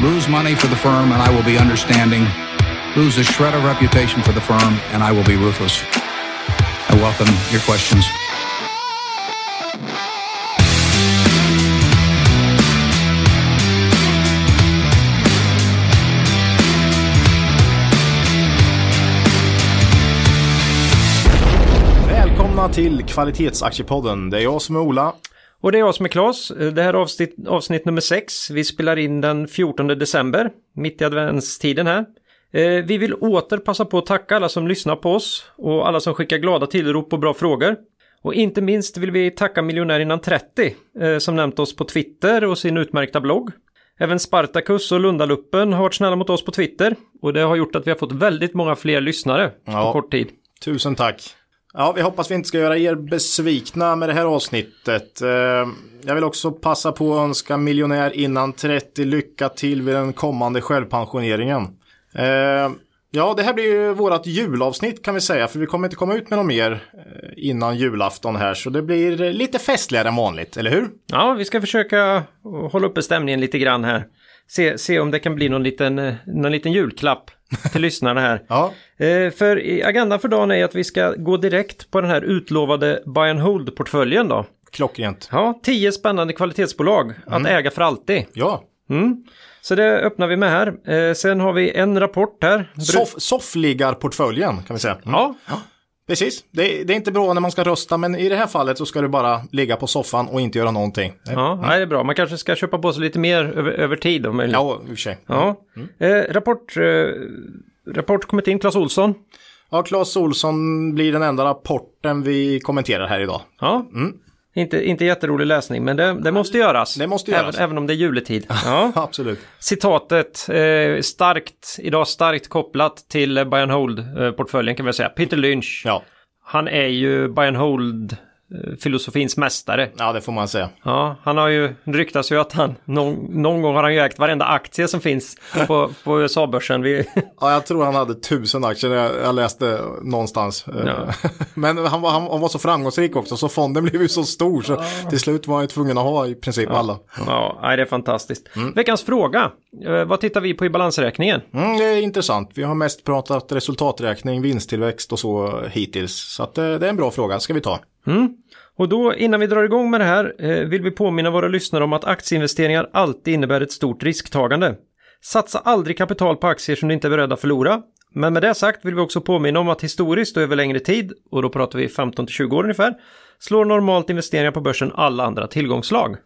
Lose money for the firm and I will be understanding. Lose a shred of reputation for the firm and I will be ruthless. I welcome your questions. Till Kvalitetsaktiepodden. Det är jag som är Ola. Och det är jag som är Klas. Det här är avsnitt, avsnitt nummer 6. Vi spelar in den 14 december, mitt i adventstiden här. Eh, vi vill åter passa på att tacka alla som lyssnar på oss och alla som skickar glada tillrop och bra frågor. Och inte minst vill vi tacka Miljonär innan 30 eh, som nämnt oss på Twitter och sin utmärkta blogg. Även Spartacus och Lundaluppen har varit snälla mot oss på Twitter och det har gjort att vi har fått väldigt många fler lyssnare Ja. på kort tid. Tusen tack. Ja, vi hoppas vi inte ska göra er besvikna med det här avsnittet. Eh, jag vill också passa på att önska miljonär innan 30 lycka till vid den kommande självpensioneringen. Eh, Eh, Ja, det här blir ju vårt julavsnitt kan vi säga, för vi kommer inte komma ut med något mer eh, innan julafton här, så det blir lite festligare än vanligt, eller hur? Ja, vi ska försöka hålla uppe stämningen lite grann här. Se, se om det kan bli någon liten, eh, någon liten julklapp till lyssnarna här. Ja, Eh, för agendan för dagen är att vi ska gå direkt på den här utlovade buy and hold-portföljen då. klockrent. Ja, tio spännande kvalitetsbolag att äga för alltid. Ja, Mm. Så det öppnar vi med här. Eh, sen har vi en rapport här. Soff, soffliggarportföljen kan vi säga. Mm. Ja, Precis, det, det är inte bra när man ska rösta men i det här fallet så ska du bara ligga på soffan och inte göra någonting. ja nej, det är bra. Man kanske ska köpa på sig lite mer över, över tid om möjligt. Ja, i och för sig. Ja. Eh, rapport, eh, rapport kommit in, Clas Olsson. Ja, Claes Olsson blir den enda rapporten vi kommenterar här idag. Ja. Inte, inte jätterolig läsning, men det, det måste göras. det måste göras. Även, även om det är juletid. Ja. Absolut. Citatet, eh, starkt, idag starkt kopplat till eh, buy and hold-portföljen kan vi säga. Peter Lynch, Ja. han är ju buy and hold-filosofins mästare. ja, det får man säga. Ja, han har ju, ryktas ju att han, någon, någon gång har han ju ägt varenda aktie som finns på, på USA-börsen. Vi, Ja, jag tror han hade tusen aktier, jag, jag läste någonstans. Ja. Men han var, han, var så framgångsrik också, så fonden blev ju så stor, så till slut var han ju tvungen att ha i princip alla. ja, nej, det är fantastiskt. Veckans fråga, eh, vad tittar vi på i balansräkningen? Mm, det är intressant. Vi har mest pratat resultaträkning, vinsttillväxt och så hittills. Så att, eh, det är en bra fråga, ska vi ta. Och då innan vi drar igång med det här eh, vill vi påminna våra lyssnare om att aktieinvesteringar alltid innebär ett stort risktagande. Satsa aldrig kapital på aktier som du inte är beredd att förlora. Men med det sagt vill vi också påminna om att historiskt och över längre tid, och då pratar vi 15 till 20 år ungefär, slår normalt investeringar på börsen alla andra tillgångsslag.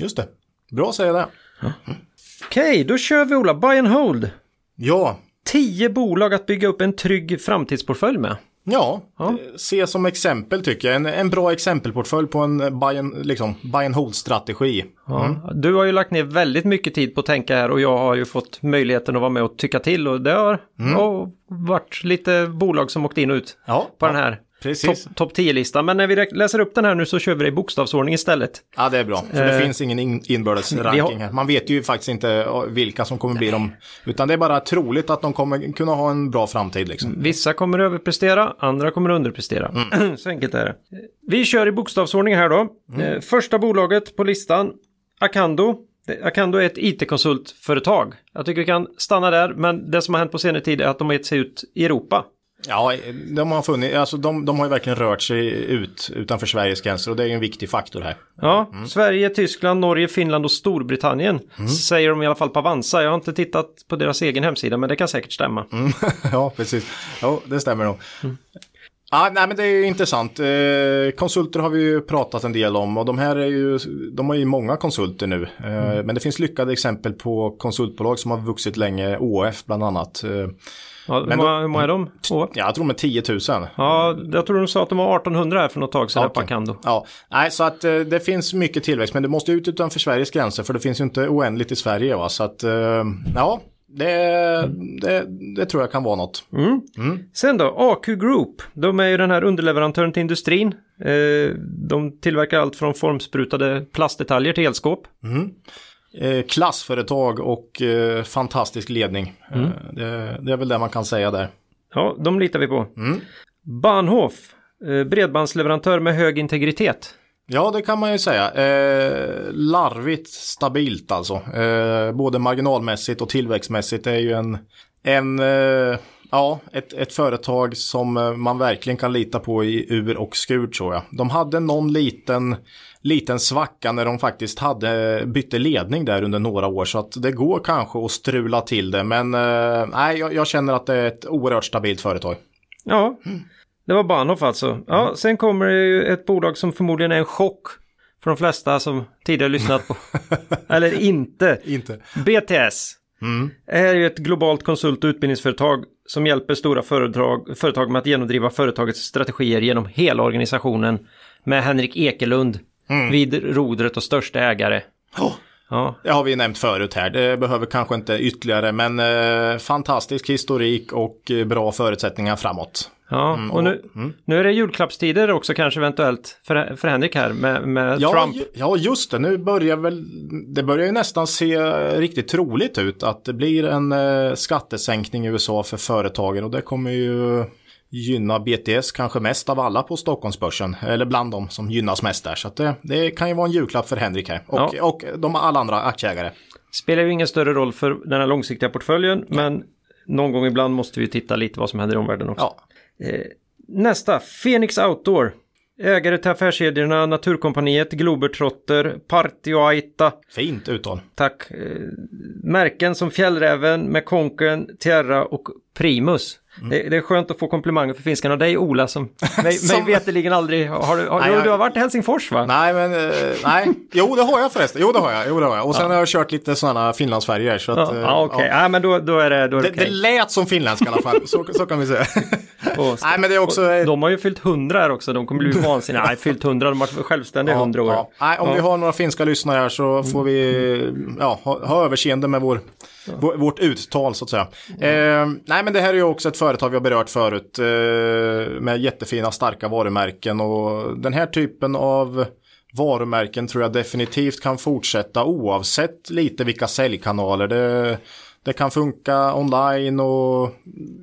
Just det. Bra att säga det. Okej, då kör vi Ola, buy and hold. Ja, 10 bolag att bygga upp en trygg framtidsportfölj med. Ja, Ja. eh, se som exempel tycker jag. En, en bra exempelportfölj på en buy and, liksom, buy and hold-strategi. Ja. Du har ju lagt ner väldigt mycket tid på att tänka här och jag har ju fått möjligheten att vara med och tycka till och det har ja, varit lite bolag som åkt in och ut på den här Precis. topp top 10-listan. Men när vi läser upp den här nu så kör vi det i bokstavsordning istället. Ja, det är bra. För det Eh, finns ingen in, inbördes ranking här. Man vet ju faktiskt inte eh, vilka som kommer bli dem. Utan det är bara troligt att de kommer kunna ha en bra framtid liksom. Vissa kommer överprestera, andra kommer underprestera. så enkelt är det. Vi kör i bokstavsordning här då. Eh, Första bolaget på listan, Acando. Det- Acando är ett it-konsultföretag. Jag tycker vi kan stanna där, men det som har hänt på senare tid är att de har gett sig ut i Europa. Ja, de har funnit, alltså de, de har ju verkligen rört sig ut utanför Sveriges gränser och det är ju en viktig faktor här. Ja, Sverige, Tyskland, Norge, Finland och Storbritannien säger de i alla fall på Avanza. Jag har inte tittat på deras egen hemsida, men det kan säkert stämma. ja, precis. Ja, det stämmer nog. Ah, nej, men det är ju intressant. Eh, konsulter har vi ju pratat en del om och de här är ju, de har ju många konsulter nu. Eh, Men det finns lyckade exempel på konsultbolag som har vuxit länge, OF bland annat. Eh, Ja, hur, många, hur många är de? Två? ja, jag tror de är 10 000. Ja, jag tror de sa att de var 1800 här för något tag sedan Okej. på Acando. Ja, nej, så att eh, det finns mycket tillväxt, men det måste ut utanför Sveriges gränser, för det finns ju inte oändligt i Sverige. Va? Så att, eh, ja, det, det, det tror jag kan vara något. Sen då, AQ Group. De är ju den här underleverantören till industrin. Eh, de tillverkar allt från formsprutade plastdetaljer till elskåp. Eh, klassföretag och eh, fantastisk ledning. Eh, det, det är väl det man kan säga där. Ja, de litar vi på. Bahnhof. Eh, bredbandsleverantör med hög integritet. Ja, det kan man ju säga. Larvigt stabilt alltså. Både marginalmässigt och tillväxtmässigt är ju en, en ja, ett, ett företag som eh, man verkligen kan lita på i ur och skur tror jag. De hade någon liten, liten svacka när de faktiskt hade bytte ledning där under några år så att det går kanske att strula till det men eh, nej, jag, jag känner att det är ett oerhört stabilt företag. Ja, det var Bahnhof alltså. Ja, Mm. sen kommer det ju ett bolag som förmodligen är en chock för de flesta som tidigare lyssnat på. Eller inte. Inte. BTS. Det här är ju ett globalt konsult och utbildningsföretag som hjälper stora företag, företag med att genomdriva företagets strategier genom hela organisationen med Henrik Ekelund vid rodret och största ägare. Oh. Ja, Det har vi nämnt förut här. Det behöver kanske inte ytterligare men eh, fantastisk historik och eh, bra förutsättningar framåt. Ja. och nu, nu är det julklappstider också kanske eventuellt för, för Henrik här med, med Ja, Trump. ju, ja, just det. Nu börjar väl, det börjar ju nästan se riktigt troligt ut att det blir en eh, skattesänkning i USA för företagen och det kommer ju gynna BTS kanske mest av alla på Stockholmsbörsen. Eller bland dem som gynnas mest där. Så det, det kan ju vara en julklapp för Henrik här. Och, Ja. och de alla andra aktieägare. Spelar ju ingen större roll för den här långsiktiga portföljen men någon gång ibland måste vi titta lite vad som händer i omvärlden också. Ja, Nästa, Phoenix Outdoor. Ägare till affärskedjorna Naturkompaniet, Globetrotter, Party och Aita. fint uttal. Tack. Eh, märken som Fjällräven, McConken, Tierra och Primus. Det, det är skönt att få komplimanger för finskan av dig Ola som mig, mig Som- veterligen aldrig har du, har, Nej, jag- du har varit i Helsingfors va? Nej, men eh, nej. Jo, det har jag förresten. Jo, det har jag. Jo, det har jag. Och sen har jag kört lite sådana Finlandsfärger. Så att, Ja, eh, ja, okej. Ja. men då, då är det, då är det, Det, det okej. lät som finländska i alla fall, så, så kan vi säga. Och- Nej, men det är också... och De har ju fyllt 100 här också, de kommer bli vansinniga. Nej, fyllt 100, de har varit självständiga i 100 år. Ja. Nej, om Ja. vi har några finska lyssnare här så får vi ja, ha, ha överseende med vår, Ja. vårt uttal så att säga. Eh, nej, men det här är ju också ett företag vi har berört förut eh, med jättefina starka varumärken och den här typen av varumärken tror jag definitivt kan fortsätta oavsett lite vilka säljkanaler. Det, det kan funka online och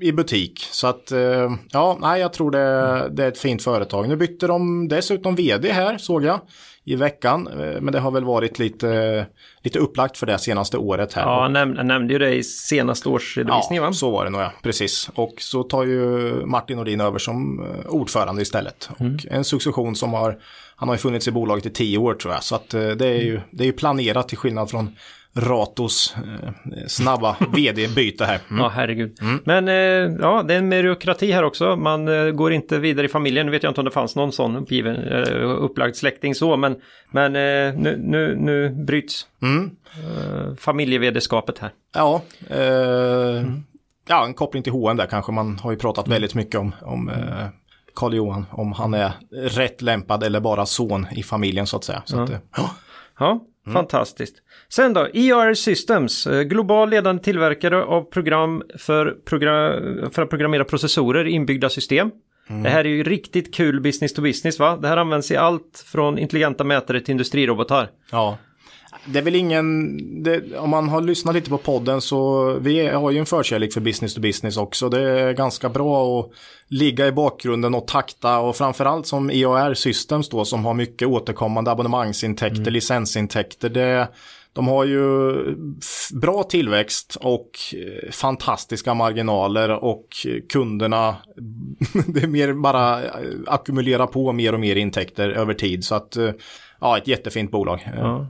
i butik. Så att eh, ja, nej, jag tror det, det är ett fint företag. Nu bytte de dessutom vd här såg jag i veckan. Eh, Men det har väl varit lite, lite upplagt för det senaste året här. Ja, jag näm- jag nämnde ju det i senaste årsredovisningen va? Ja, så var det nog ja, precis. Och så tar ju Martin Nordin över som eh, ordförande istället. Mm. Och en succession som har, han har ju funnits i bolaget i tio år tror jag. Så att eh, det är ju, det är ju planerat till skillnad från Ratos eh, snabba vd-byte här. Mm. Ja, herregud. Men eh, ja, det är en meritokrati här också. Man eh, går inte vidare i familjen. Nu vet jag inte om det fanns någon sån uppgiven, eh, upplagd släkting så, men, men eh, nu, nu, nu bryts Mm. eh, familjevedeskapet här. Ja, eh, ja, en koppling till H&M där kanske. Man har ju pratat väldigt mycket om, om eh, Karl Johan, om han är rätt lämpad eller bara son i familjen så att säga. Så att, eh, ja. Ja, fantastiskt. Sen då, ER Systems, eh, global ledande tillverkare av program för, progra- för att programmera processorer i inbyggda system. Det här är ju riktigt kul business to business va? Det här används i allt från intelligenta mätare till industrirobotar. Ja. Det är väl ingen, det, om man har lyssnat lite på podden så vi har ju en förkärlek för business to business också. Det är ganska bra att ligga i bakgrunden och takta och framförallt som EAR Systems då som har mycket återkommande abonnemangsintäkter, licensintäkter. Det, de har ju bra tillväxt och eh, fantastiska marginaler och kunderna, det är mer bara eh, ackumulera på mer och mer intäkter över tid. Så att, eh, ja, ett jättefint bolag. Eh, Ja.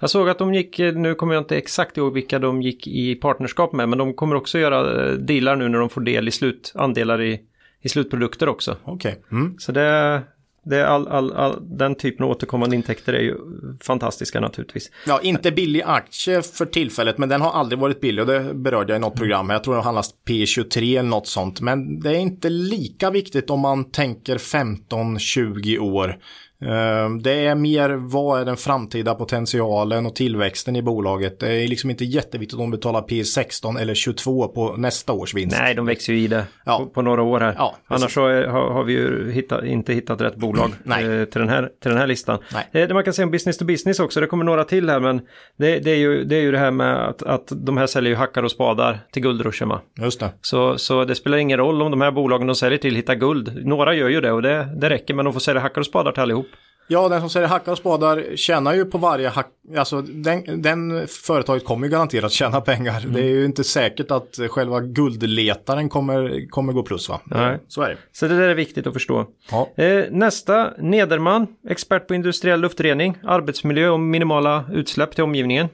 Jag såg att de gick, eh, nu kommer jag inte exakt ihåg vilka de gick i partnerskap med, men de kommer också göra eh, dealar nu när de får del i slut, andelar i, i slutprodukter också. Okej. Mm. Så det, det är all, all, all, den typen av återkommande intäkter är ju fantastiska naturligtvis. Ja, inte billig aktie för tillfället, men den har aldrig varit billig och det berörde jag i något program. Jag tror den handlas P23 eller något sånt, men det är inte lika viktigt om man tänker 15-20 år. Eh, Det är mer vad är den framtida potentialen och tillväxten i bolaget. Det är liksom inte jätteviktigt om de betalar P16 eller 22 på nästa års vinst. Nej, de växer ju i det Ja. på, på några år här. Ja. Annars så är, har, har vi ju hittat, inte hittat rätt bolag eh, till, den här, till den här listan. Nej. Eh, det man kan säga om business to business också, det kommer några till här, men det, det, är, ju, det är ju det här med att, att de här säljer ju hackar och spadar till guldruschen. Just det. Så, så det spelar ingen roll om de här bolagen de säljer till hittar guld. Några gör ju det och det, det räcker, men de får sälja hackar och spadar till allihop. Ja, den som säljer hackar och spadar tjänar ju på varje hack, alltså den, den företaget kommer ju garanterat tjäna pengar. Mm. Det är ju inte säkert att själva guldletaren kommer, kommer gå plus va? Nej. Så är det. Så det där är viktigt att förstå. Ja. Eh, nästa, Nederman, expert på industriell luftrening, arbetsmiljö och minimala utsläpp till omgivningen.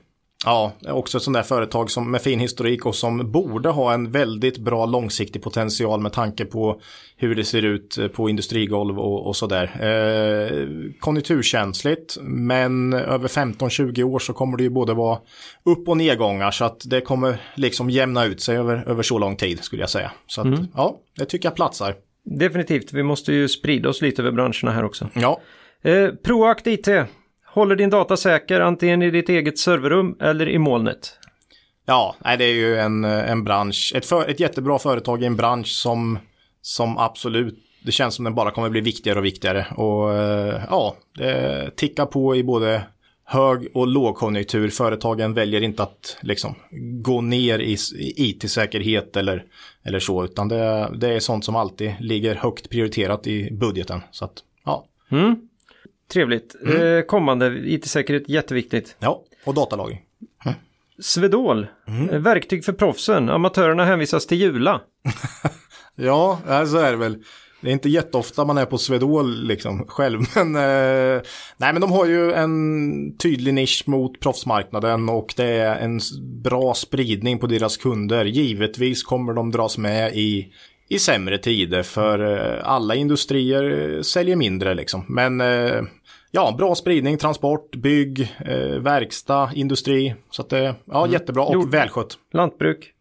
Ja, också ett sånt där företag som med fin historik och som borde ha en väldigt bra långsiktig potential med tanke på hur det ser ut på industrigolv och, och sådär. Eh, konjunkturkänsligt, men över 15-20 år så kommer det ju både vara upp och nedgångar så att det kommer liksom jämna ut sig över, över så lång tid skulle jag säga. Så att, mm. ja, det tycker jag platsar. Definitivt, vi måste ju sprida oss lite över branscherna här också. Ja. Eh, Proact IT, Håller din data säker antingen i ditt eget serverrum eller i molnet? Ja, nej, det är ju en, en bransch, ett, för, ett jättebra företag i en bransch som, som absolut, det känns som den bara kommer bli viktigare och viktigare. Och eh, ja, det tickar på i både hög och lågkonjunktur. Företagen väljer inte att liksom gå ner i, i it-säkerhet eller, eller så, utan det, det är sånt som alltid ligger högt prioriterat i budgeten. Så att, ja. Mm. Trevligt. Mm. Eh, kommande IT-säkerhet jätteviktigt. Ja, och datalagring. Mm. Swedol, mm. Eh, verktyg för proffsen. Amatörerna hänvisas till Jula. ja, så är det väl. Det är inte jätteofta man är på Swedol liksom själv. Men, eh, nej, men de har ju en tydlig nisch mot proffsmarknaden och det är en bra spridning på deras kunder. Givetvis kommer de dras med i i sämre tider för eh, alla industrier säljer mindre liksom. Men eh, ja, bra spridning, transport, bygg, eh, verkstad, industri. Så att det ja, mm. jättebra och Jord. välskött. Lantbruk.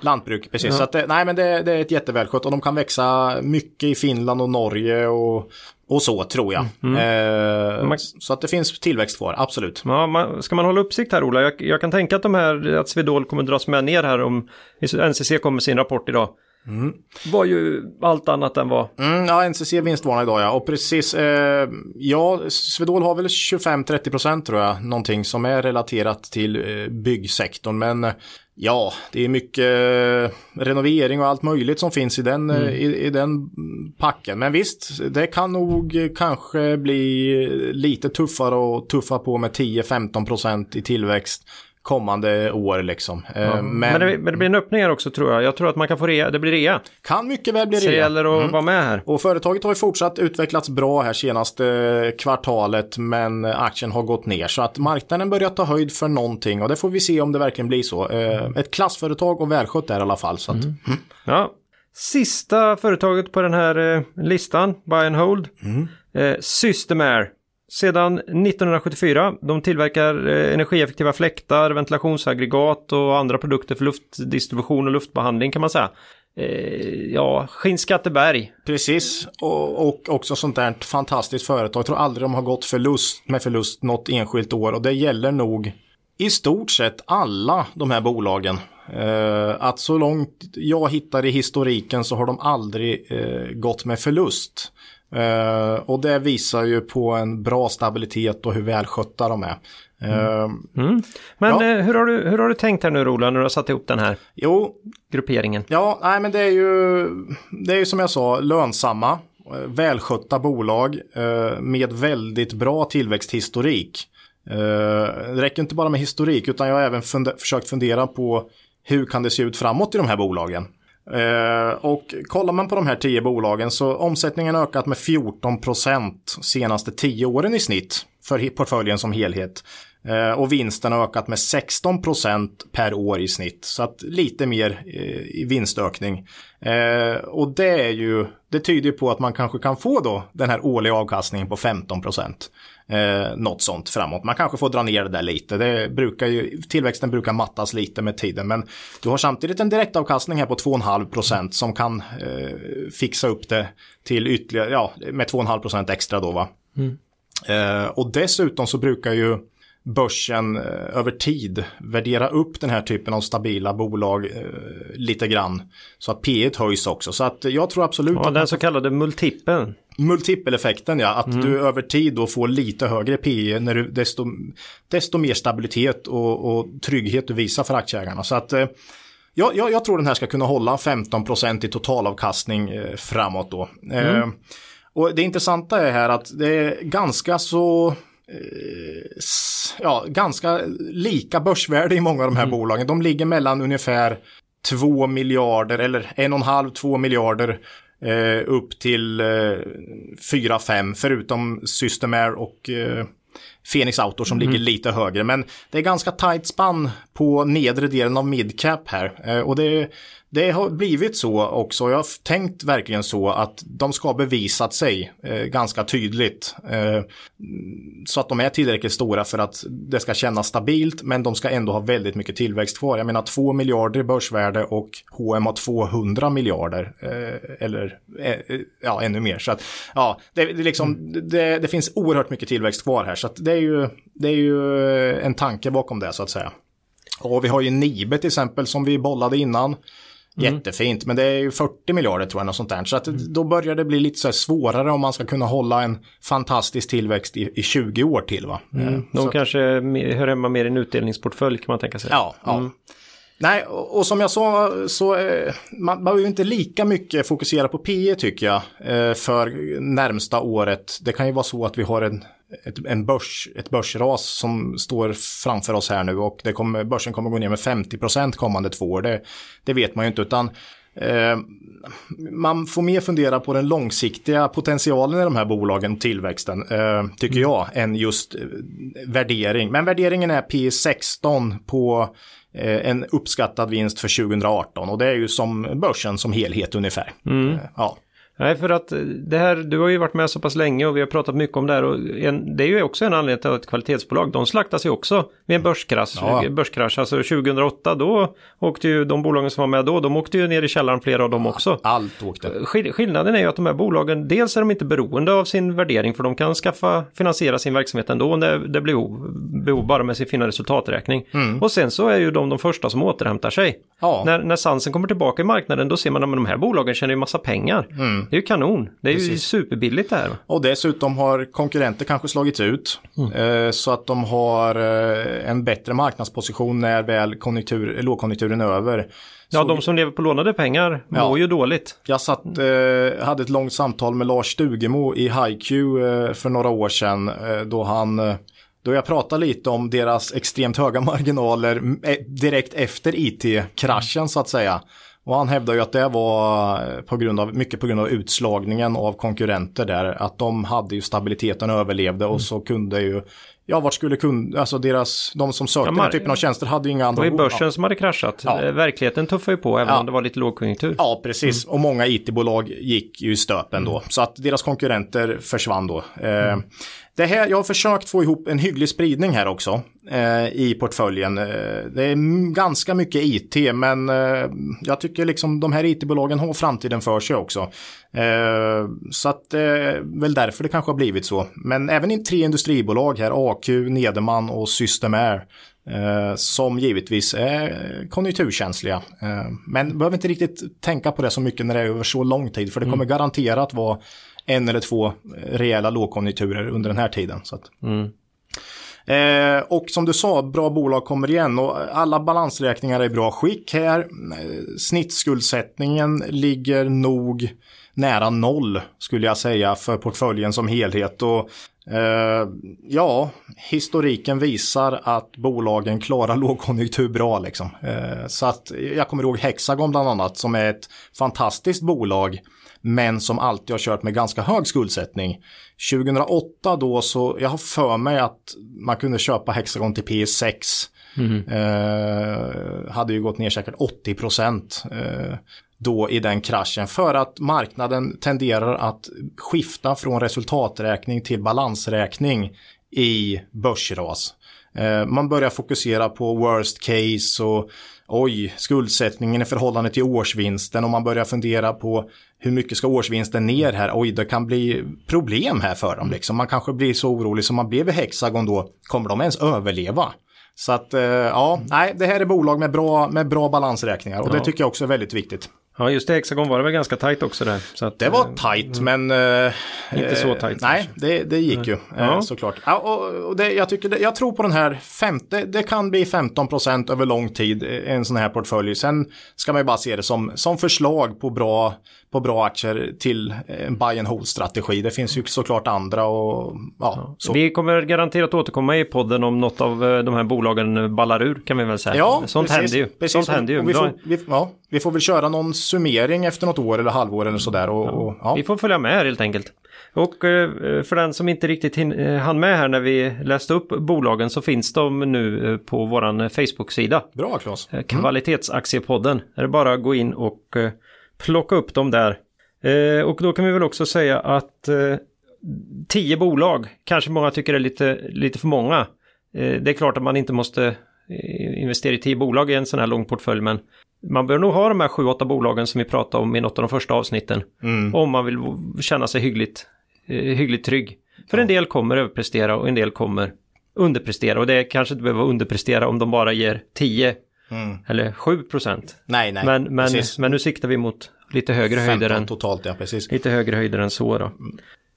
Lantbruk, precis. Ja. Så att det, nej, men det, det är ett jättevälskött och de kan växa mycket i Finland och Norge och, och så tror jag. Mm. Eh, man... Så att det finns tillväxt kvar, absolut. Ja, man, ska man hålla uppsikt här Ola? Jag, jag, kan tänka att de här, att Swedol kommer dras med ner här om NCC kommer med sin rapport idag. Mm. Var ju allt annat än vad. Mm, ja, NCC vinstvarnar idag ja. Och precis, eh, ja, Swedol har väl 25-30 procent tror jag, någonting som är relaterat till eh, byggsektorn. Men eh, ja, det är mycket eh, renovering och allt möjligt som finns i den, eh, mm. i, i, den packen. Men visst, det kan nog kanske bli lite tuffare och tuffa på med 10-15 procent i tillväxt kommande år liksom. Eh, ja. Men, men, det, men, det, blir en öppning här också tror jag. Jag tror att man kan få rea, det blir rea. Kan mycket väl bli rea. Så det gäller att mm. vara med här. Och företaget har ju fortsatt utvecklats bra här senaste kvartalet men aktien har gått ner. Så att marknaden börjar ta höjd för någonting och det får vi se om det verkligen blir så. Eh, ett klassföretag och välskött där i alla fall. Så att, mm. Mm. Ja. Sista företaget på den här eh, listan, Buy and Hold, mm. eh, Systemair. Sedan 1974. De tillverkar eh, energieffektiva fläktar, ventilationsaggregat och andra produkter för luftdistribution och luftbehandling kan man säga. Eh, ja, Skinnskatteberg. Precis, och, och också sånt där fantastiskt företag. Jag tror aldrig de har gått förlust med förlust något enskilt år och det gäller nog i stort sett alla de här bolagen. Eh, att så långt jag hittar i historiken så har de aldrig eh, gått med förlust. Uh, och det visar ju på en bra stabilitet och hur välskötta de är. Uh, mm. Men ja. uh, hur, har du, hur har du tänkt här nu Roland när du har satt ihop den här jo, grupperingen? Ja, nej men det är ju, det är ju som jag sa lönsamma, välskötta bolag med väldigt bra tillväxthistorik. det räcker inte bara med historik utan jag har även funde försökt fundera på hur kan det se ut framåt i de här bolagen. Eh, och kollar man på de här tio bolagen så omsättningen har ökat med 14 procent senaste tio åren i snitt för portföljen som helhet. Eh, och vinsten har ökat med 16 procent per år i snitt. Så att lite mer eh, i vinstökning. Eh, och det är ju, det tyder på att man kanske kan få då den här årliga avkastningen på 15 procent eh, något sånt framåt. Man kanske får dra ner det där lite. Det brukar ju, tillväxten brukar mattas lite med tiden. Men du har samtidigt en direktavkastning här på 2,5 procent som kan eh, fixa upp det till ytterligare, ja, med 2,5 procent extra då va. Mm. Eh, och dessutom så brukar ju börsen eh, över tid värdera upp den här typen av stabila bolag eh, lite grann. Så att P 1 höjs också. Så att jag tror absolut ja, den så kallade multipeln. Multipeleffekten ja, att mm. du över tid då får lite högre PE när du desto, desto mer stabilitet och, och trygghet du visar för aktieägarna. Så att eh, jag, jag, jag, tror den här ska kunna hålla 15% i totalavkastning eh, framåt då. Mm. Och det intressanta är här att det är ganska så ja, ganska lika börsvärde i många av de här bolagen. De ligger mellan ungefär 2 miljarder eller 1,5-2 miljarder eh, upp till eh, 4-5 förutom Systemair och eh, Phoenix Auto som ligger lite högre. Men det är ganska tight spann på nedre delen av midcap här. Eh, och det, det har blivit så också. Jag har tänkt verkligen så att de ska bevisat sig eh, ganska tydligt. Eh, så att de är tillräckligt stora för att det ska kännas stabilt men de ska ändå ha väldigt mycket tillväxt kvar. Jag menar 2 miljarder i börsvärde och H&M har 200 miljarder eller ja, ännu mer. Så att ja, det, det, liksom, det, det finns oerhört mycket tillväxt kvar här så att det är ju, det är ju en tanke bakom det så att säga. Och vi har ju Nibe till exempel som vi bollade innan. Jättefint, men det är ju 40 miljarder tror jag, något sånt där. Så att då börjar det bli lite så svårare om man ska kunna hålla en fantastisk tillväxt i, i 20 år till. Va? Eh, De så- kanske hör hemma mer i en utdelningsportfölj kan man tänka sig. Ja, ja. Nej, och, och som jag sa så eh, man behöver inte lika mycket fokusera på P tycker jag eh, för närmsta året. Det kan ju vara så att vi har en, ett, en börs, ett börsras som står framför oss här nu och det kommer, börsen kommer gå ner med 50% kommande två år. Det, det vet man ju inte utan eh, man får mer fundera på den långsiktiga potentialen i de här bolagen, tillväxten, eh, tycker jag, än just eh, värdering. Men värderingen är P16 på eh, en uppskattad vinst för 2018 och det är ju som börsen som helhet ungefär. Eh, Ja. Nej, för att eh, det här, du har ju varit med så pass länge och vi har pratat mycket om det här och en, det är ju också en anledning till att kvalitetsbolag, de slaktas ju också vid en börskrasch. Ja. börskrasch. Alltså 2008 då åkte ju de bolagen som var med då, de åkte ju ner i källaren flera av dem också. Allt åkte. Skill- Skillnaden är ju att de här bolagen, dels är de inte beroende av sin värdering för de kan skaffa, finansiera sin verksamhet ändå när det blir behov, bara med sin fina resultaträkning. Och sen så är ju de de första som återhämtar sig. Mm. Ja. När, när sansen kommer tillbaka i marknaden då ser man att de här bolagen tjänar ju massa pengar. Det är ju kanon. Det är ju Mm. Precis. superbilligt det här. Och dessutom har konkurrenter kanske slagits ut. Eh, så att de har eh, en bättre marknadsposition när väl konjunktur, lågkonjunkturen är över. Ja, Så de som lever på lånade pengar Ja. mår ju dåligt. Jag satt, eh, hade ett långt samtal med Lars Stugemo i HiQ eh, för några år sedan eh, då han eh, då jag pratade lite om deras extremt höga marginaler direkt efter IT-kraschen så att säga. Och han hävdar ju att det var eh, på grund av, mycket på grund av utslagningen av konkurrenter där. Att de hade ju stabiliteten och överlevde och så kunde ju, ja vart skulle kund, alltså deras, de som sökte Ja, den här mar- typen av tjänster hade ju inga Det andra var ju börsen som hade kraschat. Ja. Eh, Verkligheten tuffar ju på även Ja. om det var lite lågkonjunktur. Ja, precis. Och många IT-bolag gick ju i stöpen då. Så att deras konkurrenter försvann då. Eh, det här, jag har försökt få ihop en hygglig spridning här också eh, i portföljen. Eh, det är ganska mycket IT, men eh, jag tycker liksom de här IT-bolagen har framtiden för sig också. Eh, så att det väl därför det kanske har blivit så. Men även i tre industribolag här, AQ, Nederman och Systemair. Eh, som givetvis är konjunkturkänsliga. Eh, men behöver inte riktigt tänka på det så mycket när det är över så lång tid. För det kommer garanterat vara en eller två rejäla lågkonjunkturer under den här tiden. Så att. Eh, och som du sa, bra bolag kommer igen och alla balansräkningar är i bra skick här. Snittskuldsättningen ligger nog nära noll skulle jag säga för portföljen som helhet. Och eh, ja, historiken visar att bolagen klarar lågkonjunktur bra liksom. Eh, så att jag kommer ihåg Hexagon bland annat som är ett fantastiskt bolag men som alltid har kört med ganska hög skuldsättning. 2008 då så, jag har för mig att man kunde köpa Hexagon till P6. Eh, hade ju gått ner säkert 80 procent eh, då i den kraschen för att marknaden tenderar att skifta från resultaträkning till balansräkning i börsras. Eh, man börjar fokusera på worst case och oj, skuldsättningen i förhållande till årsvinsten och man börjar fundera på hur mycket ska årsvinsten ner här? Oj, det kan bli problem här för dem. Liksom. Man kanske blir så orolig som man blev i Hexagon då. Kommer de ens överleva? Så att eh, ja, nej, det här är bolag med bra, med bra balansräkningar och det tycker jag också är väldigt viktigt. Ja, just det. Hexagon var det väl ganska tajt också där. Så att, Det var eh, tajt, men... eh, Inte så eh, tajt Nej, det, det gick ju eh, Ja. såklart. Ja, och, och det, jag, tycker det, jag tror på den här femte, det kan bli 15% över lång tid, eh, en sån här portfölj. Sen ska man ju bara se det som, som förslag på bra, på bra aktier till en buy and hold-strategi. Det finns ju såklart andra och ja, så. Vi kommer garanterat återkomma i podden om något av eh, de här bolagen ballar ur kan vi väl säga. Ja, Sånt precis, händer ju. Precis. Sånt händer ju. Vi, får, vi, ja, vi får väl köra någon summering efter något år eller halvår eller sådär. Och, och, ja. Vi får följa med helt enkelt. Och eh, för den som inte riktigt eh, hann med här när vi läste upp bolagen så finns de nu eh, på våran Facebook-sida. Bra Claes. Eh, Kvalitetsaktiepodden. Är det bara att gå in och eh, plocka upp dem där. Eh, och då kan vi väl också säga att eh, tio bolag kanske många tycker är lite, lite för många. Eh, det är klart att man inte måste eh, investera i tio bolag i en sån här lång portfölj men man bör nog ha de här sju, åtta bolagen som vi pratade om i något av de första avsnitten. Om man vill känna sig hyggligt, eh, hyggligt trygg. För en del kommer överprestera och en del kommer underprestera. Och det kanske inte behöver underprestera om de bara ger 10 eller 7 procent. Nej, nej. Men, men, precis. men nu siktar vi mot lite högre höjder 15 än, totalt, ja precis. lite högre höjder än så då.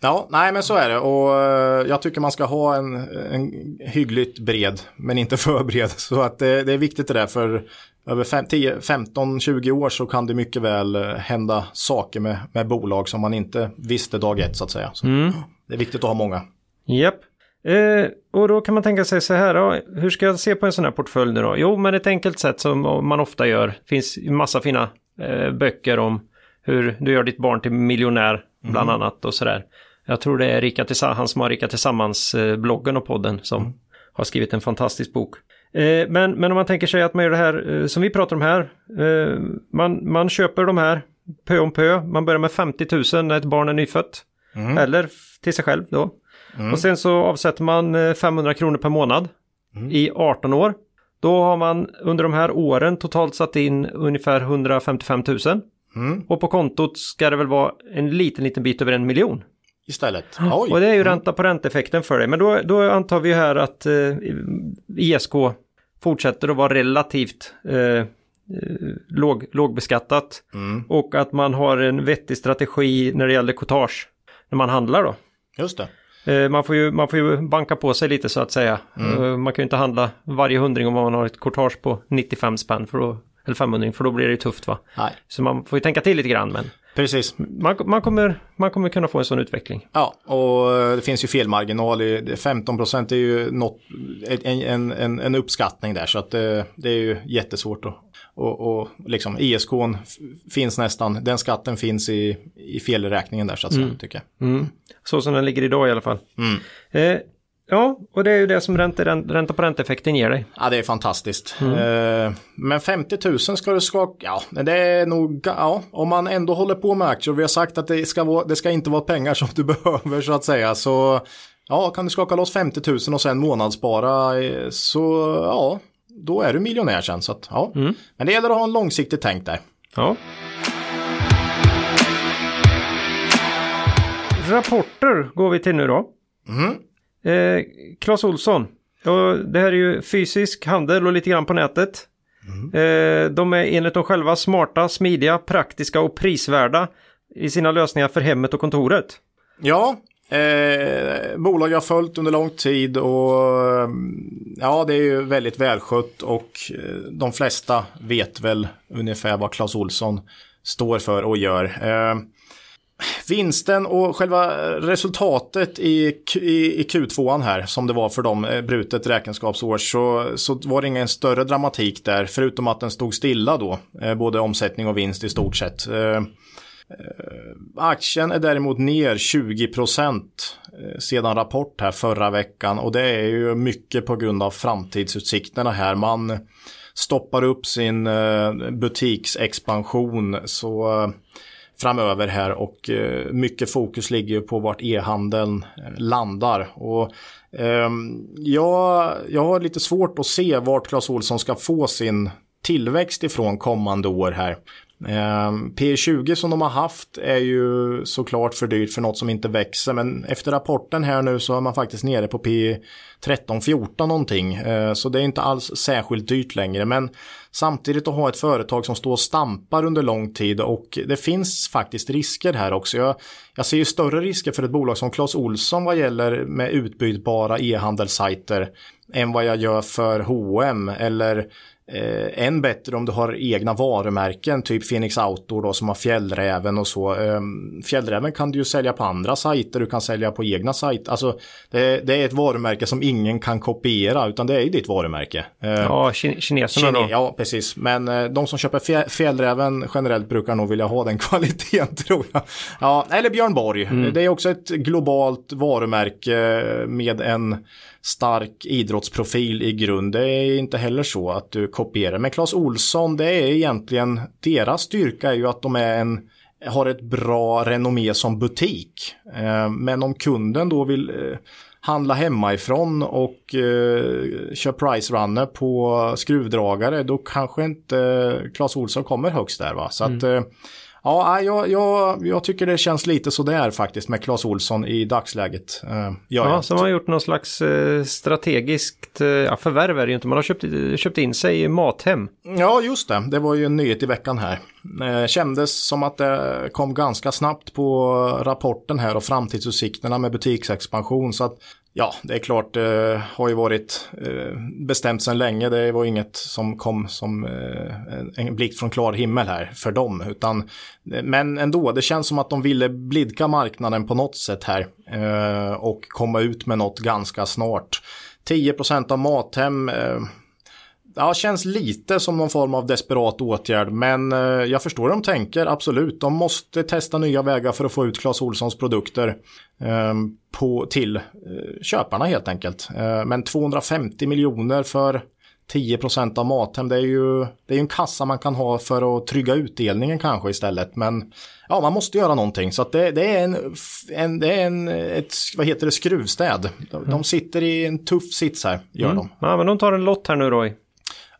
Ja, nej men så är det och eh, jag tycker man ska ha en, en hyggligt bred, men inte för bred. Så att det, det är viktigt det där för över fem- 10, 15, 20 år så kan det mycket väl eh, hända saker med, med bolag som man inte visste dag ett så att säga. Så Det är viktigt att ha många. Japp. Eh, och då kan man tänka sig så här, då, hur ska jag se på en sån här portfölj nu då? Jo, men ett enkelt sätt som man ofta gör. Det finns massa fina eh, böcker om hur du gör ditt barn till miljonär, bland annat och sådär. Jag tror det är Rika Tillsa- han som har Rika Tillsammans-bloggen och podden som har skrivit en fantastisk bok. Eh, men, men om man tänker sig att man gör det här eh, som vi pratar om här. Eh, man, man köper de här pö om pö. Man börjar med 50 000 när ett barn är nyfött. Eller f- till sig själv då. Och sen så avsätter man eh, 500 kronor per månad i 18 år. Då har man under de här åren totalt satt in ungefär 155 000. Och på kontot ska det väl vara en liten, liten bit över en miljon. Istället. Oj. Och det är ju ränta på ränteeffekten för dig. Men då, då antar vi här att eh, ISK fortsätter att vara relativt eh, eh, låg, lågbeskattat. Och att man har en vettig strategi när det gäller courtage när man handlar då. Just det. Eh, Man får, ju, man får ju banka på sig lite så att säga. Eh, Man kan ju inte handla varje hundring om man har ett courtage på 95 spänn. För då, eller 500 för då blir det ju tufft va. Nej, Så man får ju tänka till lite grann men precis. man, man, kommer, man kommer kunna få en sån utveckling. Ja, och eh, det finns ju felmarginal. i- det- 15 procent är ju något, en, en, en, en uppskattning där. Så att det, det är ju jättesvårt att och, och liksom ISK finns nästan, den skatten finns i, i felräkningen där så att säga, tycker jag. Mm. Så som den ligger idag i alla fall. Eh, ja, och det är ju det som ränta, ränta på ränteeffekten ger dig. Ja, det är fantastiskt. Eh, men 50 000 ska du skaka, ja, det är nog, ja, om man ändå håller på med aktier vi har sagt att det ska, vara, det ska inte vara pengar som du behöver så att säga, så ja, kan du skaka loss 50 000 och sen månadsspara, eh, så ja, då är du miljonär sen. Så att, ja. Men det gäller att ha en långsiktig tänk där. Ja. Rapporter går vi till nu då. Eh, Clas Olsson. Det här är ju fysisk handel och lite grann på nätet. Eh, de är enligt dem själva smarta, smidiga, praktiska och prisvärda i sina lösningar för hemmet och kontoret. Ja, eh, bolag jag har följt under lång tid och eh, ja, det är ju väldigt välskött och eh, de flesta vet väl ungefär vad Clas Olsson står för och gör. Eh, vinsten och själva resultatet i, Q- i, i Q2 här som det var för dem, eh, brutet räkenskapsår, så, så var det ingen större dramatik där, förutom att den stod stilla då, eh, både omsättning och vinst i stort sett. Eh, aktien är däremot ner 20% eh, sedan rapport här förra veckan och det är ju mycket på grund av framtidsutsikterna här. Man stoppar upp sin eh, butiksexpansion så framöver här och mycket fokus ligger ju på vart e-handeln landar. Och, ehm, jag, jag har lite svårt att se vart Clas Ohlson ska få sin tillväxt ifrån kommande år här. Ehm, P20 som de har haft är ju såklart för dyrt för något som inte växer men efter rapporten här nu så är man faktiskt nere på P13, 14 någonting. Ehm, så det är inte alls särskilt dyrt längre men samtidigt att ha ett företag som står och stampar under lång tid och det finns faktiskt risker här också. Jag, jag ser ju större risker för ett bolag som Clas Olsson vad gäller med utbytbara e-handelssajter än vad jag gör för H&M eller Eh, än bättre om du har egna varumärken, typ Phoenix Outdoor då som har Fjällräven och så. Eh, fjällräven kan du ju sälja på andra sajter, du kan sälja på egna sajter. Alltså det, det, är ett varumärke som ingen kan kopiera utan det är ju ditt varumärke. Eh, ja, kineserna kine då. Ja, precis. Men eh, de som köper fjällräven generellt brukar nog vilja ha den kvaliteten tror jag. Ja, eller Björn Borg. Mm. Det är också ett globalt varumärke med en stark idrottsprofil i grund. Det är inte heller så att du kopierar. Men Clas Olsson, det är egentligen deras styrka är ju att de är en har ett bra renommé som butik. Eh, men om kunden då vill eh, handla hemifrån och eh, kör price runner på skruvdragare då kanske inte Clas Olsson kommer högst där va. Så mm. att Ja, jag, jag, jag tycker det känns lite sådär faktiskt med Clas Olsson i dagsläget. Uh, ja, som har gjort någon slags uh, strategiskt, uh, ja förvärv är det ju inte, man har köpt, köpt in sig i Mathem. Ja, just det, det var ju en nyhet i veckan här. Kändes som att det kom ganska snabbt på rapporten här och framtidsutsikterna med butiksexpansion. Så att Ja, det är klart, det eh, har ju varit eh, bestämt sedan länge. Det var inget som kom som eh, en blick från klar himmel här för dem. Utan, eh, men ändå, det känns som att de ville blidka marknaden på något sätt här eh, och komma ut med något ganska snart. 10 procent av Mathem eh, ja, känns lite som någon form av desperat åtgärd. Men eh, jag förstår hur de tänker, absolut. De måste testa nya vägar för att få ut Clas Olssons produkter eh, på, till eh, köparna helt enkelt. Eh, men 250 miljoner för 10% av Mathem, det är ju det är en kassa man kan ha för att trygga utdelningen kanske istället. Men ja, man måste göra någonting. Så det, det är, en, en, det är en, ett, vad heter det, skruvstäd. De, de sitter i en tuff sits här, gör mm. de. Ja, men de tar en lott här nu Roy.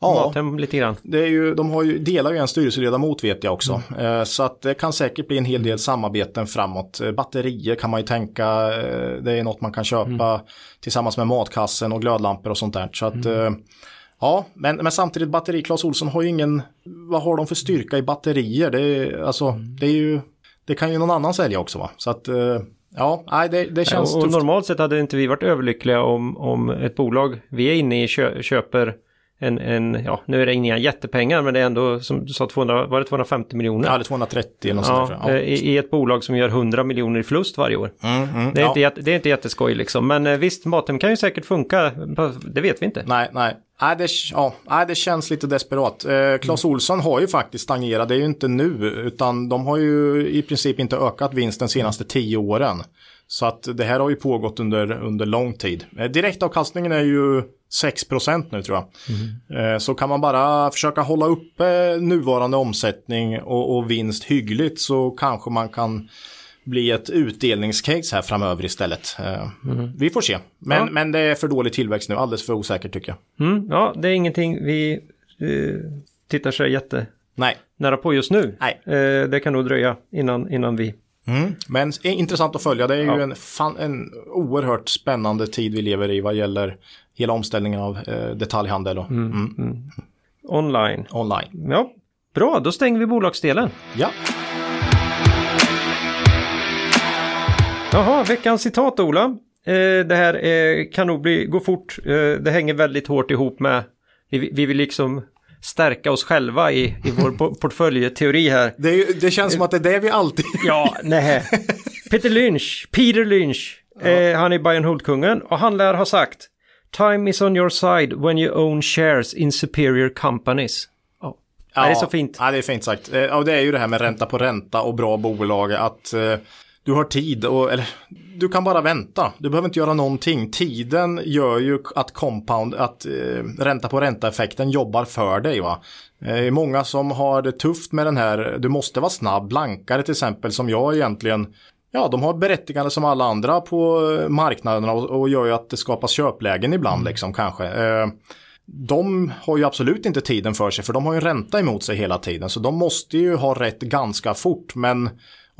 Ja, Mathem lite grann. Det är ju, de har ju, delar ju en styrelseledamot vet jag också. Mm. Eh, så att det kan säkert bli en hel del samarbeten framåt. Eh, batterier kan man ju tänka, eh, det är något man kan köpa mm. tillsammans med matkassen och glödlampor och sånt där. Så att, mm. Ja, men, men samtidigt batteri, Clas Olsson har ju ingen, vad har de för styrka i batterier? Det, är, alltså, mm. det, är ju, det kan ju någon annan sälja också va? Så att Ja, nej, det, det känns och tufft. Normalt sett hade inte vi varit överlyckliga om, om ett bolag vi är inne i kö, köper en, en, ja nu är det inga jättepengar men det är ändå som du sa 200, var det 250 miljoner? Ja, det är 230 eller något ja, sånt ja. I, I, ett bolag som gör 100 miljoner i förlust varje år. Mm, mm, det, är ja. inte, det är inte jätteskoj liksom, men eh, visst Matem kan ju säkert funka, det vet vi inte. Nej, nej. Nej det, ja, det känns lite desperat. Eh, Clas mm. Olsson har ju faktiskt stagnerat, det är ju inte nu, utan de har ju i princip inte ökat vinsten de senaste tio åren. Så att det här har ju pågått under, under lång tid. Eh, direktavkastningen är ju 6% nu tror jag. Mm. Så kan man bara försöka hålla uppe nuvarande omsättning och, och, vinst hyggligt så kanske man kan bli ett utdelningscase här framöver istället. Mm. Vi får se. Men, ja. men det är för dålig tillväxt nu, alldeles för osäkert tycker jag. Mm, ja, det är ingenting vi eh, tittar så jätte Nej. nära på just nu. Nej. Eh, det kan nog dröja innan, innan vi Mm. Men intressant att följa. Det är ja. ju en, fan, en oerhört spännande tid vi lever i vad gäller hela omställningen av eh, detaljhandel. Och, mm. Mm. mm. Online. Online. Ja, bra. Då stänger vi bolagsdelen. Ja. Jaha, veckans citat Ola. Eh, det här eh, kan nog bli, gå fort. Eh, det hänger väldigt hårt ihop med vi, vi vill liksom stärka oss själva i, i vår portföljteori här. Det, det, känns som att det är det vi alltid... ja, nej. Peter Lynch, Peter Lynch, ja. eh, han är Bayern Hultkungen och han lär ha sagt Time is on your side when you own shares in superior companies. Oh. Ja, det är så fint. Ja, det är fint sagt. Eh, och det är ju det här med ränta på ränta och bra bolag. Att eh, du har tid och, eller du kan bara vänta. Du behöver inte göra någonting. Tiden gör ju att compound, att eh, ränta på ränta-effekten jobbar för dig. Va? Eh, många som har det tufft med den här, du måste vara snabb, blankare till exempel som jag egentligen. Ja, de har berättigande som alla andra på marknaderna och, och gör ju att det skapas köplägen ibland liksom kanske. Eh, de har ju absolut inte tiden för sig för de har ju en ränta emot sig hela tiden så de måste ju ha rätt ganska fort men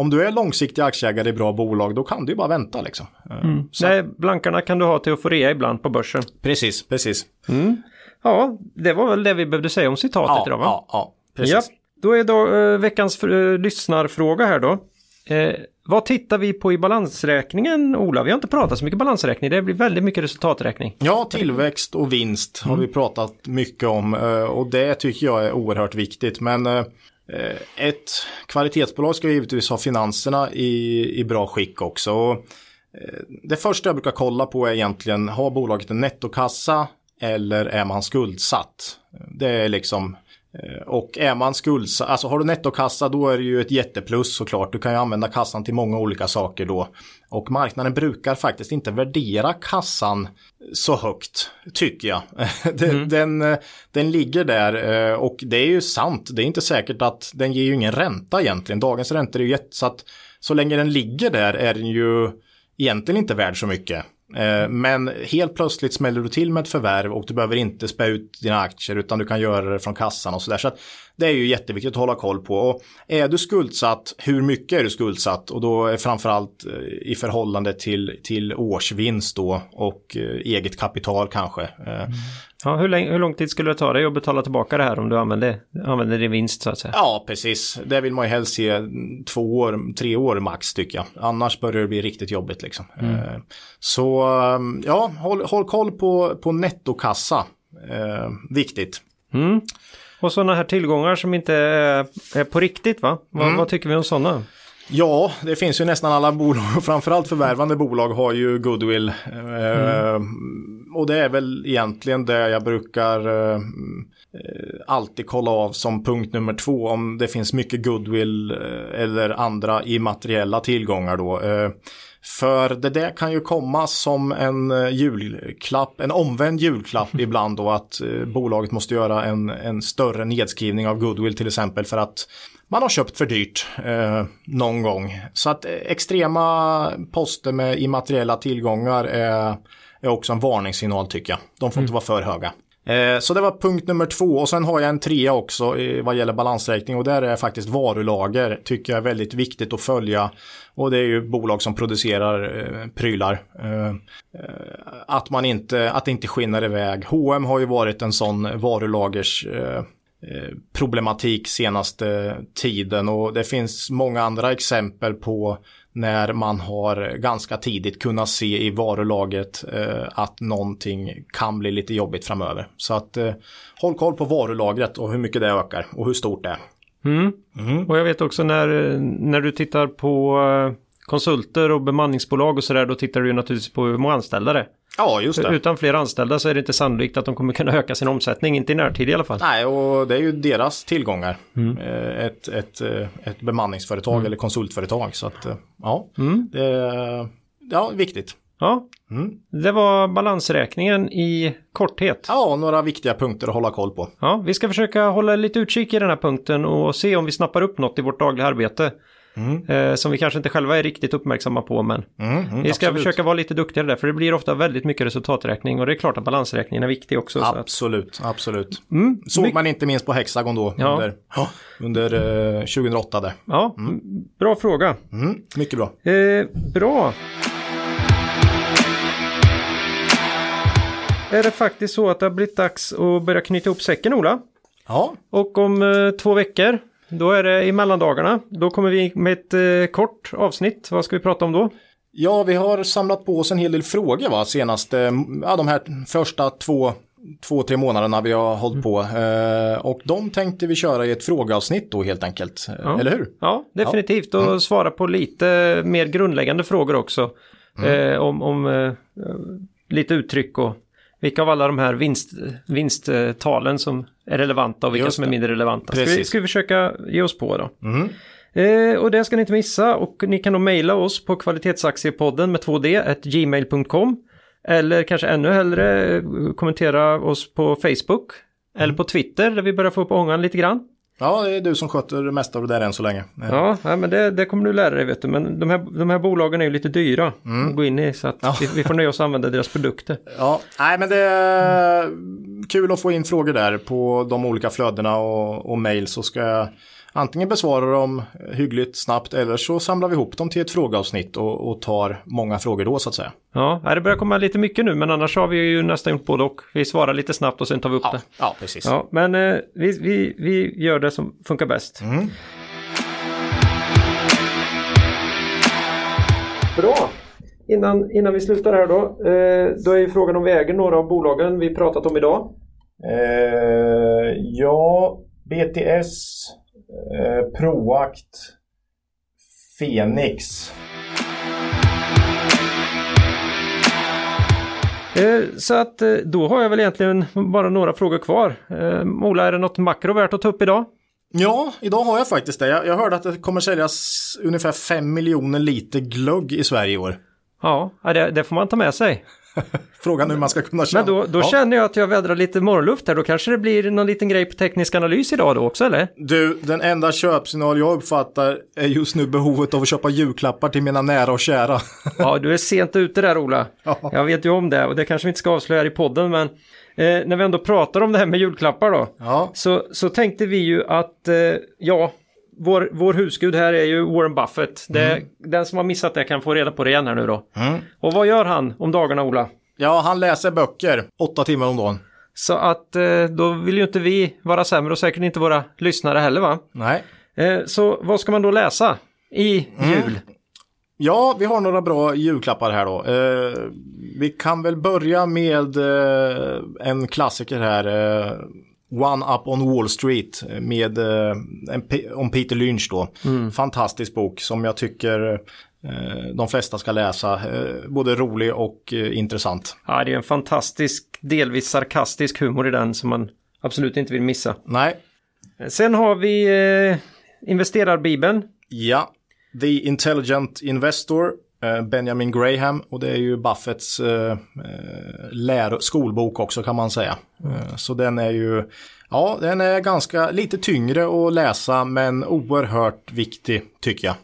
om du är långsiktig aktieägare i bra bolag då kan du ju bara vänta liksom. Mm. Nej, blankarna kan du ha till att få rea ibland på börsen. Precis, precis. Mm. Ja, det var väl det vi behövde säga om citatet Ja, idag va? ja, ja, precis. Ja, då är då eh, veckans eh, lyssnarfråga här då. Eh, vad tittar vi på i balansräkningen, Ola? Vi har inte pratat så mycket balansräkning, det blir väldigt mycket resultaträkning. Ja, tillväxt och vinst har vi pratat mycket om eh, och det tycker jag är oerhört viktigt. Men eh, Eh, ett kvalitetsbolag ska givetvis ha finanserna i, i bra skick också. Och, eh, Det första jag brukar kolla på är egentligen, har bolaget en nettokassa eller är man skuldsatt? Det är liksom eh, och är man skuldsatt, alltså har du nettokassa då är det ju ett jätteplus såklart. Du kan ju använda kassan till många olika saker då. Och marknaden brukar faktiskt inte värdera kassan så högt, tycker jag. den, den, eh, den ligger där eh, och det är ju sant. Det är inte säkert att den ger ju ingen ränta egentligen. Dagens räntor är ju jätte, så att så länge den ligger där är den ju egentligen inte värd så mycket. Eh, men helt plötsligt smäller du till med ett förvärv och du behöver inte spä ut dina aktier utan du kan göra det från kassan och sådär. Så det är ju jätteviktigt att hålla koll på. Och är du skuldsatt, hur mycket är du skuldsatt? Och då är framförallt eh, i förhållande till, till årsvinst då och eh, eget kapital kanske. Mm. Ja, hur, länge, hur lång tid skulle det ta dig att betala tillbaka det här om du använder, använder din vinst så att säga? Ja, precis. Det vill man ju helst se två år, tre år max tycker jag. Annars börjar det bli riktigt jobbigt liksom. Eh, Så eh, ja, håll, håll koll på, på nettokassa. Eh, viktigt. Mm. Och sådana här tillgångar som inte är, på riktigt va? Vad, vad tycker vi om sådana? Ja, det finns ju nästan alla bolag, framförallt förvärvande bolag har ju goodwill. Eh, och det är väl egentligen det jag brukar eh, eh, alltid kolla av som punkt nummer två om det finns mycket goodwill eh, eller andra immateriella tillgångar då. Eh, för det där kan ju komma som en eh, julklapp, en omvänd julklapp ibland då att eh, bolaget måste göra en, en större nedskrivning av goodwill till exempel för att man har köpt för dyrt eh, någon gång. Så att eh, extrema poster med immateriella tillgångar är, är också en varningssignal tycker jag. De får inte vara för höga. Eh, så det var punkt nummer två och sen har jag en trea också eh, vad gäller balansräkning och där är faktiskt varulager tycker jag är väldigt viktigt att följa. Och det är ju bolag som producerar eh, prylar. Eh, eh, att man inte, att det inte skinner iväg. H&M har ju varit en sån varulagers eh, eh, problematik senaste tiden och det finns många andra exempel på när man har ganska tidigt kunnat se i varulaget eh, att någonting kan bli lite jobbigt framöver. Så att eh, håll koll på varulagret och hur mycket det ökar och hur stort det är. Mm. Och jag vet också när, när du tittar på eh, konsulter och bemanningsbolag och sådär, då tittar du ju naturligtvis på hur många anställda det är. Ja, just det. Utan fler anställda så är det inte sannolikt att de kommer kunna öka sin omsättning, inte i närtid i alla fall. Nej, och det är ju deras tillgångar. Eh, Ett, ett, eh, ett bemanningsföretag eller konsultföretag. Så att, eh, ja, det är ja, viktigt. Ja, det var balansräkningen i korthet. Ja, några viktiga punkter att hålla koll på. Ja, vi ska försöka hålla lite utkik i den här punkten och se om vi snappar upp något i vårt dagliga arbete. Eh, som vi kanske inte själva är riktigt uppmärksamma på, men Mm, mm, vi ska absolut. försöka vara lite duktigare där, för det blir ofta väldigt mycket resultaträkning och det är klart att balansräkningen är viktig också. Så att, Absolut, absolut. mm, Såg my- man inte minst på Hexagon då Ja. under, under eh, 2008 där. ja, bra fråga. Mm, mycket bra. Eh, bra. Är det faktiskt så att det har blivit dags att börja knyta ihop säcken, Ola? Ja, Och om eh, två veckor, då är det i mellandagarna. Då kommer vi med ett eh, kort avsnitt. Vad ska vi prata om då? ja, vi har samlat på oss en hel del frågor va, senaste, ja, de här första två, två, tre månaderna vi har hållit på. Eh, och de tänkte vi köra i ett frågeavsnitt då helt enkelt. Ja. Eller hur? Ja, definitivt. Och svara på lite mer grundläggande frågor också. Eh, om om eh, lite uttryck och vilka av alla de här vinst, vinsttalen som är relevanta och vilka Just som är det. mindre relevanta. Ska vi, ska vi försöka ge oss på då? Mm. Eh, och det ska ni inte missa och ni kan då mejla oss på kvalitetsaktiepodden med 2d at gmail.com eller kanske ännu hellre eh, kommentera oss på Facebook eller på Twitter där vi börjar få upp ångan lite grann. Ja, det är du som sköter det mesta av det där än så länge. Ja, nej, men det, det kommer du lära dig vet du. Men de här, de här bolagen är ju lite dyra att gå in i så att vi, vi får nöja oss använda deras produkter. Ja, nej men det är kul att få in frågor där på de olika flödena och, och mejl så ska jag antingen besvara dem hyggligt snabbt eller så samlar vi ihop dem till ett frågeavsnitt och, och tar många frågor då så att säga. Ja, nej, det börjar komma lite mycket nu men annars har vi ju nästan gjort både och. Vi svarar lite snabbt och sen tar vi upp Ja, det. ja precis. Ja, men eh, vi, vi, vi gör det som funkar bäst. Bra! Innan, innan vi slutar här då, eh, då är ju frågan om vi äger några av bolagen vi pratat om idag. Eh, ja, BTS, eh, Proact, Fenix. Eh, så att eh, då har jag väl egentligen bara några frågor kvar. Ola, är det något makro värt att ta upp idag? Ja, idag har jag faktiskt det. Jag, jag hörde att det kommer säljas ungefär 5 miljoner liter glögg i Sverige i år. Ja, ja, det, det får man ta med sig. Frågan hur man ska kunna känna. Men då, då ja. känner jag att jag vädrar lite morgonluft här. Då kanske det blir någon liten grej på teknisk analys idag då också, eller? Du, den enda köpsignal jag uppfattar är just nu behovet av att köpa julklappar till mina nära och kära. Ja, du är sent ute där Ola. Ja. Jag vet ju om det och det kanske vi inte ska avslöja i podden men eh, när vi ändå pratar om det här med julklappar då Ja, så, så tänkte vi ju att eh, ja, vår, vår husgud här är ju Warren Buffett. Det, Den som har missat det kan få reda på det igen här nu då. Och vad gör han om dagarna Ola? ja han läser böcker åtta timmar om dagen. Så att eh, då vill ju inte vi vara sämre och säkert inte våra lyssnare heller va? Nej. Eh, så vad ska man då läsa i jul? Ja, vi har några bra julklappar här då. Eh, vi kan väl börja med en klassiker här. One Up on Wall Street med eh, om Peter Lynch då. Fantastisk bok som jag tycker eh, de flesta ska läsa. Eh, både rolig och intressant. Ja, det är en fantastisk, delvis sarkastisk humor i den som man absolut inte vill missa. Nej, Sen har vi eh, investerarbibeln. ja. The Intelligent Investor. Eh, Benjamin Graham och det är ju Buffetts eh, eh, skolbok också kan man säga. Eh, så den är ju, ja den är ganska lite tyngre att läsa men oerhört viktig tycker jag.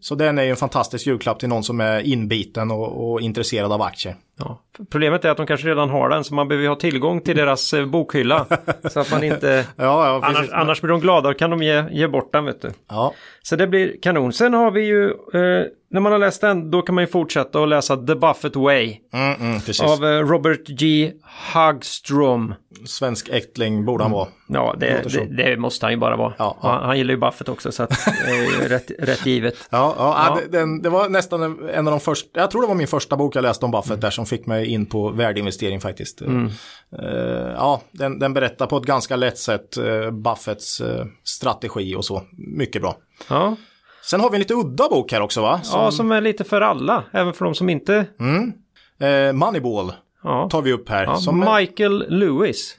Så den är ju en fantastisk julklapp till någon som är inbiten och, och intresserad av aktier. Ja. Problemet är att de kanske redan har den så man behöver ha tillgång till deras eh, bokhylla. så att man inte... Ja, ja, Annars, annars blir de glada och kan de ge, ge bort den vet du. Ja, Så det blir kanon. Sen har vi ju, eh, när man har läst den, då kan man ju fortsätta att läsa The Buffett Way mm, mm, av eh, Robert G. Hagstrom. Svensk äktling borde han vara. Ja, det, det, det måste han ju bara vara. Ja, ja. Han, han gillar ju Buffett också så att det är ju rätt, rätt givet. Ja, ja, Ja. det- Den, det var nästan en- av de första, jag tror det var min första bok jag läste om Buffett där som fick mig in på värdeinvestering faktiskt. Eh, ja, den, den berättar på ett ganska lätt sätt eh, Buffetts eh, strategi och så. Mycket bra. Ja. Sen har vi en lite udda bok här också va? Som, ja, som är lite för alla, även för de som inte... eh, Moneyball Ja. tar vi upp här. Ja, som, Mm. Michael Lewis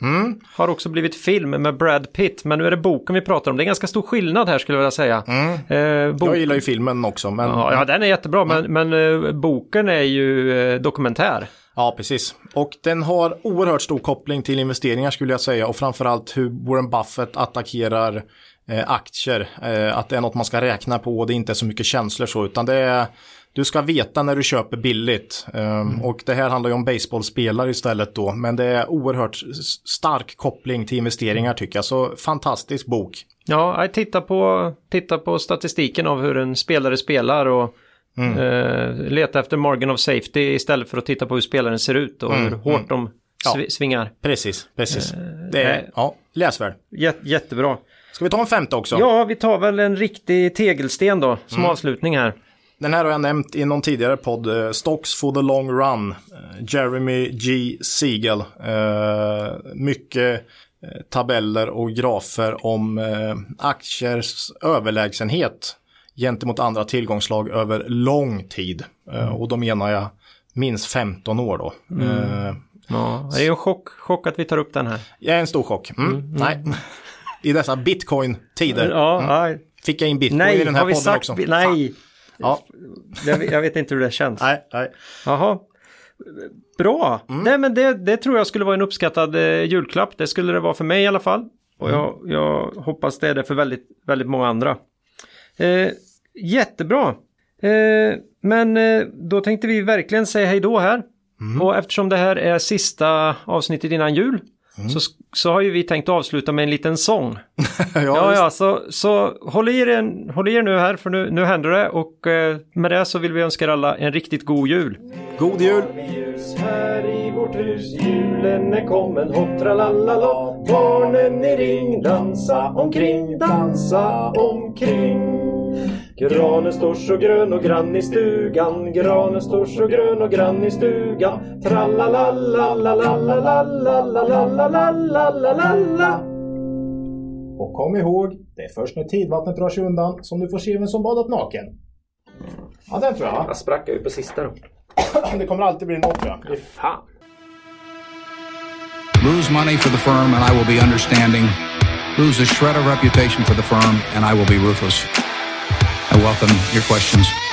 har också blivit film med Brad Pitt, men nu är det boken vi pratar om. Det är ganska stor skillnad här skulle jag vilja säga. Eh, bok... Mm. jag gillar ju filmen också, men ja, ja, den är jättebra, men, men eh, boken är ju eh, dokumentär. Ja, precis. Och den har oerhört stor koppling till investeringar skulle jag säga och framförallt hur Warren Buffett attackerar eh, aktier. Eh, att det är något man ska räkna på och det är inte så mycket känslor så utan det är du ska veta när du köper billigt. Um, Och det här handlar ju om baseballspelare istället då. Men det är oerhört stark koppling till investeringar tycker jag. Så fantastisk bok. Ja, jag tittar på, titta på statistiken av hur en spelare spelar och Mm. eh, leta efter margin of safety istället för att titta på hur spelaren ser ut och hur hårt de Mm, Ja. sv- svingar. Precis, precis. Det nej. är, ja, läsvärd. Jät- jättebra. Ska vi ta en femte också? Ja, vi tar väl en riktig tegelsten då som Mm. avslutning här. Den här har jag nämnt i någon tidigare podd, eh, Stocks for the long run, eh, Jeremy G. Siegel. Eh, mycket tabeller och grafer om aktiers överlägsenhet gentemot andra tillgångslag över lång tid. Eh, och då menar jag minst 15 år då. Eh, Ja, det är en chock, chock att vi tar upp den här. är en stor chock. Mm, Nej, i dessa bitcoin-tider Ja, nej, fick jag in bitcoin nej i den här podden sagt? också. vi- Fan. Ja, jag, jag vet inte hur det känns. nej, nej. Jaha. Bra. Mm. Nej men det, det tror jag skulle vara en uppskattad eh, julklapp. Det skulle det vara för mig i alla fall. Och jag, jag hoppas det är det för väldigt, väldigt många andra. Eh, jättebra! Eh, men eh, då tänkte vi verkligen säga hej då här. Och eftersom det här är sista avsnittet innan jul så, så har ju vi tänkt avsluta med en liten sång. Ja, ja, så, så håll, i er, håll i er nu här för nu, nu händer det. Och eh, med det så vill vi önska er alla en riktigt god jul. God jul! här i vårt hus? Julen är kommen, hopp tralalala. Barnen i ring, dansa omkring, dansa omkring Granen står så grön och grann i stugan Granen står så grön och grann i stugan Tralalalalalalalalalalalalalala Och kom ihåg, det är först när tidvattnet drar sig undan som du får se vem som badat naken. Ja, den tror jag. Jag sprack ju på sista då. Det kommer alltid bli något tror jag. Fan. Lose money for the firm and I will be understanding. Lose a shred of reputation for the firm and I will be ruthless. I welcome your questions.